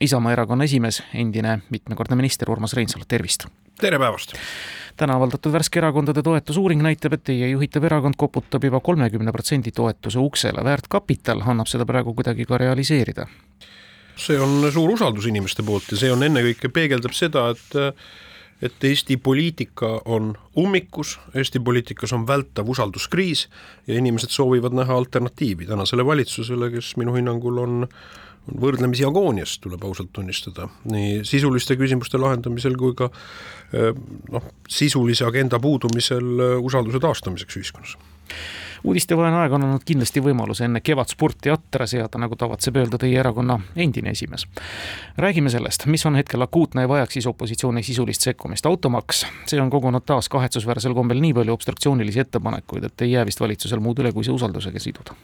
Isamaa erakonna esimees, endine mitmekordne minister Urmas Reinsalu, tervist! tere päevast! täna avaldatud värske erakondade toetusuuring näitab, et teie juhitav erakond koputab juba kolmekümne protsendi toetuse uksele, väärtkapital annab seda praegu kuidagi ka realiseerida. see on suur usaldus inimeste poolt ja see on ennekõike peegeldab seda, et et Eesti poliitika on ummikus, Eesti poliitikas on vältav usalduskriis ja inimesed soovivad näha alternatiivi tänasele valitsusele, kes minu hinnangul on on võrdlemisi agoonias, tuleb ausalt tunnistada, nii sisuliste küsimuste lahendamisel kui ka eh, noh, sisulise agenda puudumisel eh, usalduse taastamiseks ühiskonnas uudistevaene aeg on andnud kindlasti võimaluse enne kevadspurti atra seada, nagu tavatseb öelda teie erakonna endine esimees. räägime sellest, mis on hetkel akuutne ja vajaks siis opositsiooni sisulist sekkumist. automaks, see on kogunud taas kahetsusväärsel kombel nii palju obstruktsioonilisi ettepanekuid, et ei jää vist valitsusel muud üle, kui see usaldusega siduda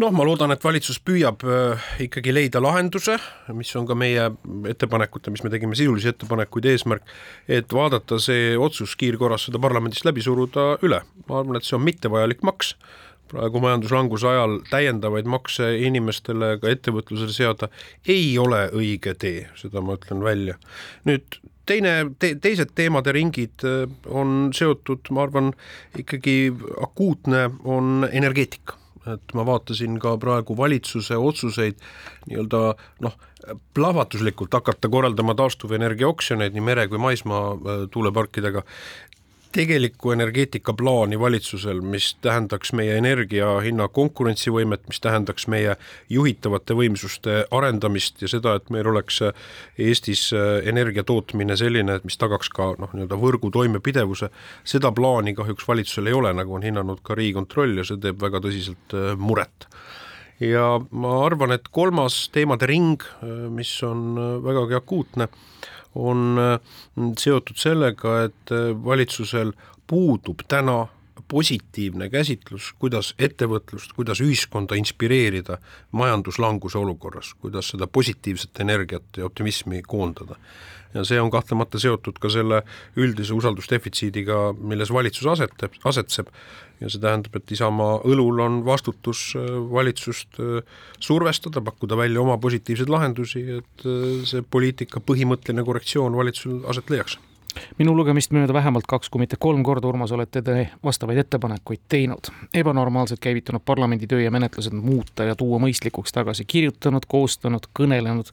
noh, ma loodan, et valitsus püüab äh, ikkagi leida lahenduse, mis on ka meie ettepanekute, mis me tegime, sisulisi ettepanekuid, eesmärk, et vaadata see otsus kiirkorras seda parlamendist läbi suruda üle. ma arvan, et see on mittevajalik maks, praegu majanduslanguse ajal täiendavaid makse inimestele, ka ettevõtlusele seada ei ole õige tee, seda ma ütlen välja. nüüd teine te,, teised teemade ringid äh, on seotud, ma arvan, ikkagi akuutne on energeetika et ma vaatasin ka praegu valitsuse otsuseid nii-öelda noh, plahvatuslikult hakata korraldama taastuvenergia oksjoneid nii mere- kui maismaa äh, tuuleparkidega tegelikku energeetikaplaani valitsusel, mis tähendaks meie energia hinna konkurentsivõimet, mis tähendaks meie juhitavate võimsuste arendamist ja seda, et meil oleks Eestis energia tootmine selline, et mis tagaks ka noh, nii-öelda võrgu toimepidevuse, seda plaani kahjuks valitsusel ei ole, nagu on hinnanud ka Riigikontroll ja see teeb väga tõsiselt muret ja ma arvan, et kolmas teemade ring, mis on vägagi akuutne, on seotud sellega, et valitsusel puudub täna positiivne käsitlus, kuidas ettevõtlust, kuidas ühiskonda inspireerida majanduslanguse olukorras, kuidas seda positiivset energiat ja optimismi koondada. ja see on kahtlemata seotud ka selle üldise usaldusdefitsiidiga, milles valitsus asetab, asetseb ja see tähendab, et Isamaa õlul on vastutus äh, valitsust äh, survestada, pakkuda välja oma positiivseid lahendusi, et äh, see poliitika põhimõtteline korrektsioon valitsusel aset leiaks minu lugemist mööda vähemalt kaks, kui mitte kolm korda, Urmas, olete te vastavaid ettepanekuid teinud. ebanormaalselt käivitunud parlamendi töö ja menetlused muuta ja tuua mõistlikuks tagasi, kirjutanud, koostanud, kõnelenud.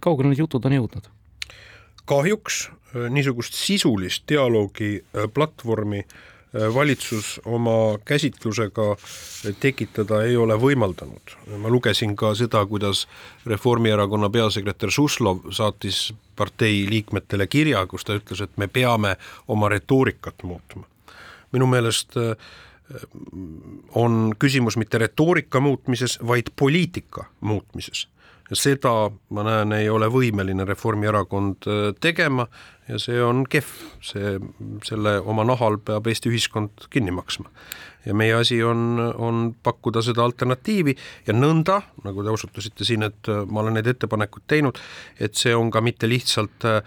kaugele need jutud on jõudnud? kahjuks niisugust sisulist dialoogi platvormi äh, Äh, valitsus oma käsitlusega tekitada ei ole võimaldanud. ma lugesin ka seda, kuidas Reformierakonna peasekretär Suslov saatis partei liikmetele kirja, kus ta ütles, et me peame oma retoorikat muutma. minu meelest äh, on küsimus mitte retoorika muutmises, vaid poliitika muutmises seda ma näen, ei ole võimeline Reformierakond äh, tegema. Ja see on kehv, see, selle oma nahal peab Eesti ühiskond kinni maksma. ja meie asi on, on pakkuda seda alternatiivi. Ja nõnda, nagu te osutasite siin, et äh, ma olen neid ettepanekuid teinud, et see on ka mitte lihtsalt äh,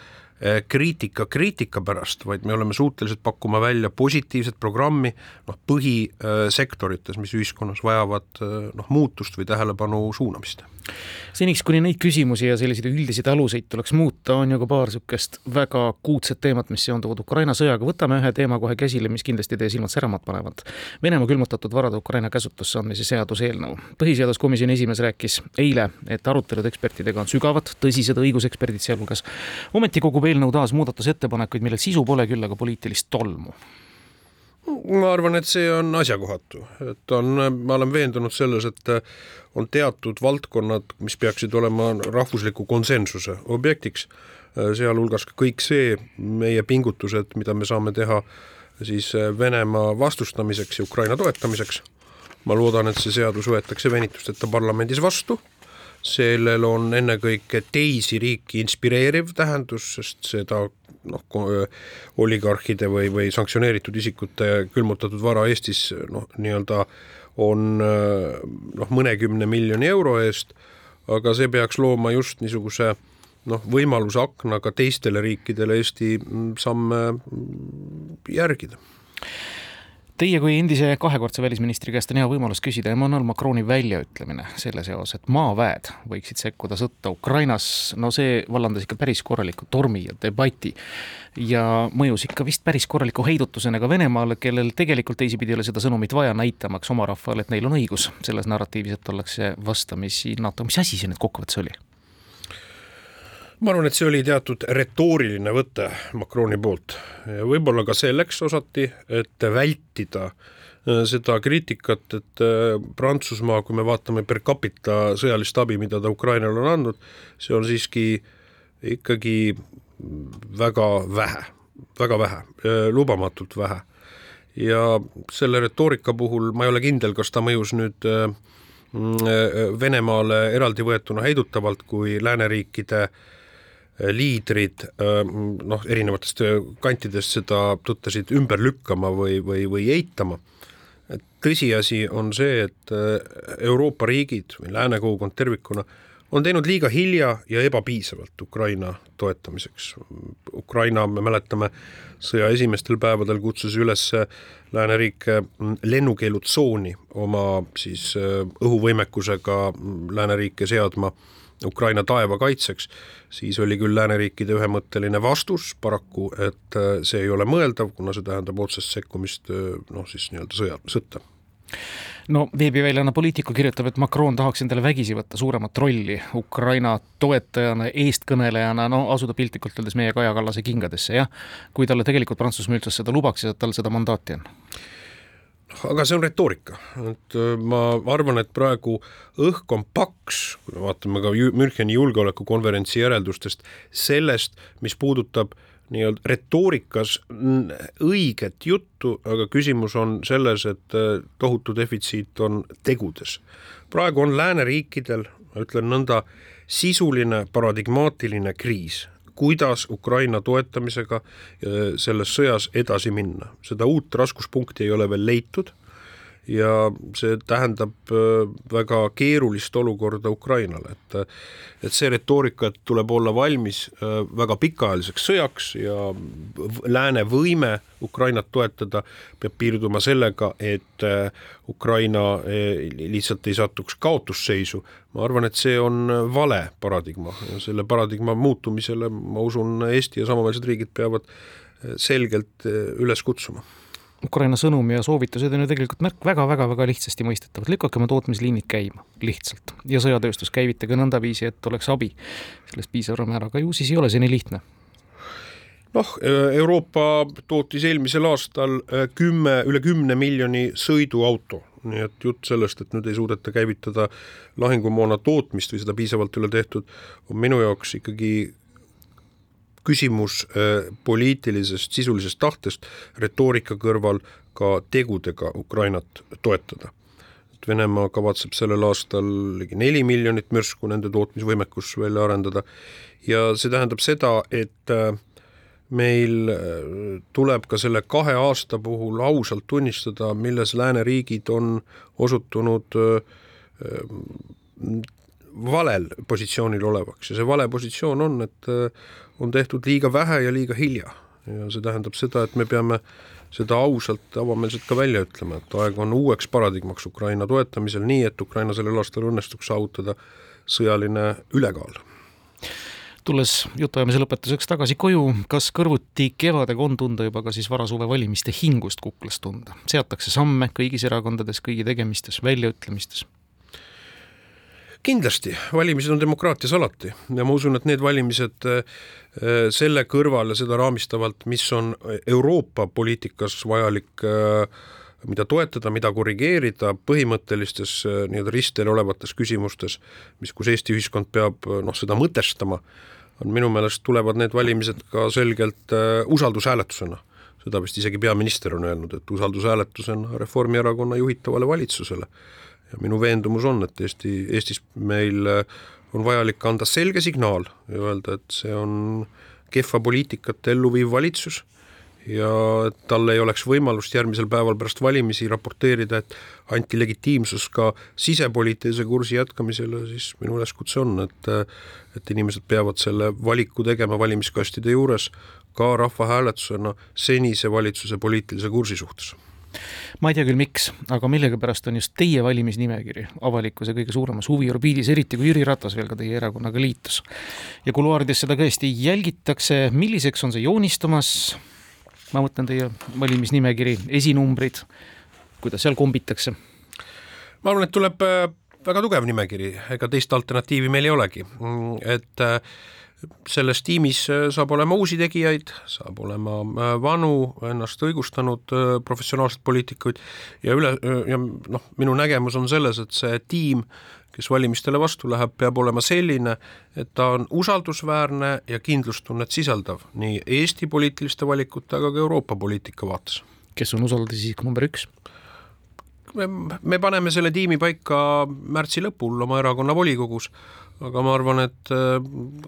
kriitika kriitika pärast, vaid me oleme suutelised pakkuma välja positiivset programmi noh, põhisektorites, mis ühiskonnas vajavad noh, muutust või tähelepanu suunamist seniks, kuni neid küsimusi ja selliseid üldiseid aluseid tuleks muuta, on ju ka paar niisugust väga akuutset teemat, mis seonduvad Ukraina sõjaga. võtame ühe teema kohe käsile, mis kindlasti teie silmad säramad panevad. Venemaa külmutatud varade Ukraina käsutusse andmise seaduseelnõu. põhiseaduskomisjoni esimees rääkis eile, et arutelud ekspertidega on sügavad, tõsised õiguseksperdid sealhulgas. ometi kogub eelnõu taas muudatusettepanekuid, millel sisu pole küll, aga poliitilist tolmu ma arvan, et see on asjakohatu, et on, ma olen veendunud selles, et on teatud valdkonnad, mis peaksid olema rahvusliku konsensuse objektiks, sealhulgas ka kõik see meie pingutused, mida me saame teha siis Venemaa vastustamiseks ja Ukraina toetamiseks. ma loodan, et see seadus võetakse venitusteta parlamendis vastu sellel on ennekõike teisi riiki inspireeriv tähendus, sest seda noh, oligarhide või, või sanktsioneeritud isikute külmutatud vara Eestis noh, nii-öelda on noh, mõnekümne miljoni euro eest, aga see peaks looma just niisuguse noh, võimaluse akna ka teistele riikidele Eesti samme järgida Teie kui endise kahekordse välisministri käest on hea võimalus küsida Emmanuel Macroni väljaütlemine selle seos, et maaväed võiksid sekkuda sõtta Ukrainas, no see vallandas ikka päris korraliku tormi ja debati ja mõjus ikka vist päris korraliku heidutusena ka Venemaale, kellel tegelikult teisipidi ei ole seda sõnumit vaja, näitamaks oma rahvale, et neil on õigus selles narratiivis, et ollakse vastamisi NATO, mis asi see nüüd kokkuvõttes oli? Ma arvan, et see oli teatud retooriline võte Macroni poolt ja võib-olla ka selleks osati, et vältida äh, seda kriitikat, et äh, Prantsusmaa, kui me vaatame per capita sõjalist abi, mida ta Ukrainale on andnud, see on siiski ikkagi väga vähe, väga vähe, äh, lubamatult vähe. ja selle retoorika puhul ma ei ole kindel, kas ta mõjus nüüd Venemaale eraldi võetuna heidutavalt, kui lääneriikide äh, liidrid noh, erinevatest kantidest seda tõttasid ümber lükkama või, või, või eitama. tõsiasi on see, et Euroopa riigid või lääne kogukond tervikuna on teinud liiga hilja ja ebapiisavalt Ukraina toetamiseks. Ukraina, me mäletame, sõja esimestel päevadel kutsus üles lääneriike lennukeelutsooni oma siis õhuvõimekusega lääneriike seadma Ukraina taeva kaitseks, siis oli küll lääneriikide ühemõtteline vastus paraku, et äh, see ei ole mõeldav, kuna see tähendab otsest sekkumist äh, noh, siis nii-öelda sõja, sõtta no veebiväljaanne Poliitiku kirjutab, et Macron tahaks endale vägisi võtta suuremat rolli Ukraina toetajana, eestkõnelejana, no asuda piltlikult öeldes meie Kaja Kallase kingadesse, jah. kui talle tegelikult Prantsusmaa üldse seda lubaks ja tal seda mandaati on aga see on retoorika, et äh, ma arvan, et praegu õhk on paks, kui me vaatame ka Müncheni julgeolekukonverentsi järeldustest, sellest, mis puudutab nii-öelda retoorikas õiget juttu, aga küsimus on selles, et äh, tohutu defitsiit on tegudes. praegu on lääneriikidel, ma ütlen nõnda, sisuline paradigmaatiline kriis kuidas Ukraina toetamisega äh, selles sõjas edasi minna. seda uut raskuspunkti ei ole veel leitud ja see tähendab äh, väga keerulist olukorda Ukrainale, et et see retoorika, et tuleb olla valmis äh, väga pikaajaliseks sõjaks ja lääne võime Ukrainat toetada peab piirduma sellega, et äh, Ukraina lihtsalt ei satuks kaotusseisu, ma arvan, et see on vale paradigma ja selle paradigma muutumisele ma usun, Eesti ja samaväelsed riigid peavad selgelt üles kutsuma Ukraina sõnum ja soovitused on ju tegelikult märk väga-väga-väga lihtsasti mõistetavad, lükake oma tootmisliinid käima, lihtsalt. ja sõjatööstus käivitage nõndaviisi, et oleks abi sellest piisaval määral, aga ju siis ei ole see nii lihtne. Noh, Euroopa tootis eelmisel aastal äh, kümme, üle kümne miljoni sõiduauto, nii et jutt sellest, et nüüd ei suudeta käivitada lahingumoona tootmist või seda piisavalt ei ole tehtud, on minu jaoks ikkagi küsimus äh, poliitilisest sisulisest tahtest retoorika kõrval ka tegudega Ukrainat toetada. et Venemaa kavatseb sellel aastal ligi neli miljonit mürsku nende tootmisvõimekus välja arendada ja see tähendab seda, et äh, meil äh, tuleb ka selle kahe aasta puhul ausalt tunnistada, milles lääneriigid on osutunud valel positsioonil olevaks ja see vale positsioon on, et on tehtud liiga vähe ja liiga hilja. ja see tähendab seda, et me peame seda ausalt, avameelselt ka välja ütlema, et aeg on uueks paradigmaks Ukraina toetamisel, nii et Ukraina sellel aastal õnnestuks saavutada sõjaline ülekaal tulles jutuajamise lõpetuseks tagasi koju, kas kõrvuti kevadega on tunda juba ka siis varasuve valimiste hingust kuklas tunda? seatakse samme kõigis erakondades, kõigi tegemistes, väljaütlemistes kindlasti, valimised on demokraatias alati. Ja ma usun, et need valimised äh, selle kõrval ja seda raamistavalt, mis on Euroopa poliitikas vajalik äh, mida toetada, mida korrigeerida põhimõttelistes äh, nii-öelda ristteel olevates küsimustes, mis, kus Eesti ühiskond peab noh, seda mõtestama, on minu meelest tulevad need valimised ka selgelt usaldushääletusena. Seda vist isegi peaminister on öelnud, et usaldushääletusena Reformierakonna juhitavale valitsusele ja minu veendumus on, et Eesti, Eestis meil äh, on vajalik anda selge signaal ja öelda, et see on kehva poliitikat ellu viiv valitsus ja tal ei oleks võimalust järgmisel päeval pärast valimisi raporteerida, et anti legitiimsus ka sisepoliitilise kursi jätkamisele, siis minu üleskutse on, et et inimesed peavad selle valiku tegema valimiskastide juures ka rahvahääletusena senise valitsuse poliitilise kursi suhtes ma ei tea küll, miks, aga millegipärast on just teie valimisnimekiri avalikkuse kõige suuremas huviorbiidis, eriti kui Jüri Ratas veel ka teie erakonnaga liitus. ja kuluaarides seda tõesti jälgitakse, milliseks on see joonistumas, ma mõtlen teie valimisnimekiri, esinumbrid, kuidas seal kombitakse? ma arvan, et tuleb äh, väga tugev nimekiri, ega teist alternatiivi meil ei olegi, mm, et äh, selles tiimis äh, saab olema uusi tegijaid, saab olema äh, vanu, ennast õigustanud äh, professionaalseid poliitikuid ja üle, ja noh, minu nägemus on selles, et see tiim, kes valimistele vastu läheb, peab olema selline, et ta on usaldusväärne ja kindlustunnet sisaldav nii Eesti poliitiliste valikute, aga ka Euroopa poliitika vaates. kes on usaldusisik number üks? Me, me paneme selle tiimi paika märtsi lõpul oma erakonna volikogus aga ma arvan, et äh,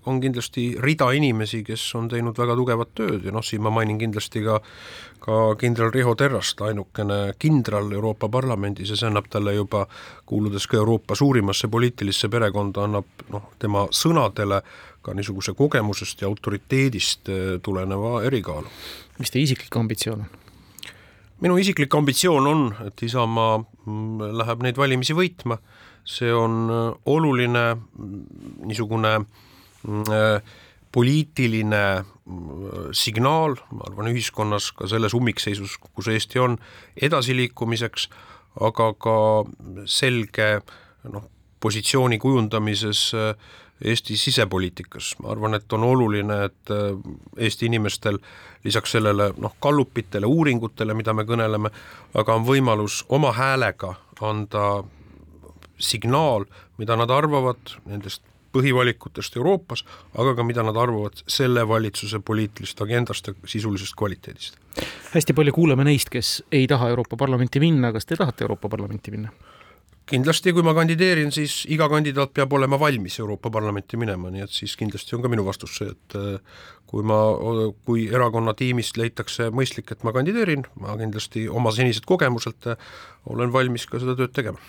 on kindlasti rida inimesi, kes on teinud väga tugevat tööd ja noh, siin ma mainin kindlasti ka ka kindral Riho Terrast, ainukene kindral Euroopa Parlamendis ja see annab talle juba, kuuludes ka Euroopa suurimasse poliitilisse perekonda, annab noh, tema sõnadele ka niisuguse kogemusest ja autoriteedist äh, tuleneva erikaalu. mis teie isiklik ambitsioon on? Minu isiklik ambitsioon on, et Isamaa mm, läheb neid valimisi võitma. See on äh, oluline mm, niisugune mm, äh, poliitiline signaal, ma arvan, ühiskonnas ka selles ummikseisus, kus Eesti on, edasiliikumiseks, aga ka selge noh, positsiooni kujundamises äh, Eesti sisepoliitikas, ma arvan, et on oluline, et Eesti inimestel lisaks sellele noh, gallupitele, uuringutele, mida me kõneleme, aga on võimalus oma häälega anda signaal, mida nad arvavad nendest põhivalikutest Euroopas, aga ka mida nad arvavad selle valitsuse poliitilisest agendast ja sisulisest kvaliteedist. hästi palju kuuleme neist, kes ei taha Euroopa Parlamenti minna, kas te tahate Euroopa Parlamenti minna? Kindlasti, kui ma kandideerin, siis iga kandidaat peab olema valmis Euroopa Parlamenti minema, nii et siis kindlasti on ka minu vastus see, et äh, kui ma, kui erakonna tiimist leitakse mõistlik, et ma kandideerin, ma kindlasti oma senised kogemuselt äh, olen valmis ka seda tööd tegema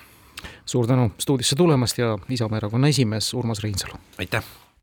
suur tänu stuudiosse tulemast ja Isamaa Erakonna esimees Urmas Reinsalu. aitäh!